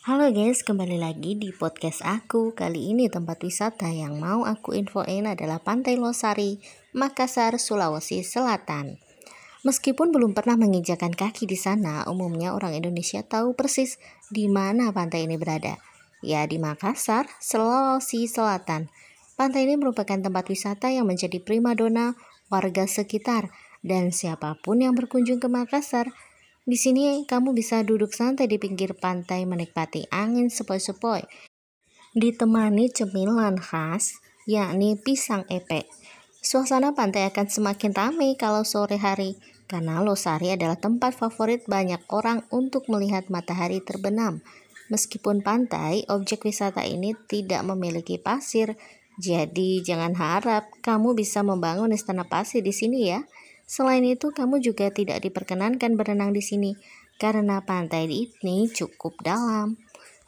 Halo guys, kembali lagi di podcast aku. Kali ini tempat wisata yang mau aku infoin adalah Pantai Losari, Makassar, Sulawesi Selatan. Meskipun belum pernah menginjakan kaki di sana, umumnya orang Indonesia tahu persis di mana pantai ini berada. Ya, di Makassar, Sulawesi Selatan. Pantai ini merupakan tempat wisata yang menjadi primadona warga sekitar dan siapa pun yang berkunjung ke Makassar di sini kamu bisa duduk santai di pinggir pantai menikmati angin sepoi-sepoi. Ditemani cemilan khas, yakni pisang epek. Suasana pantai akan semakin ramai kalau sore hari, karena Losari adalah tempat favorit banyak orang untuk melihat matahari terbenam. Meskipun pantai, objek wisata ini tidak memiliki pasir, jadi jangan harap kamu bisa membangun istana pasir di sini ya. Selain itu, kamu juga tidak diperkenankan berenang di sini karena pantai ini cukup dalam.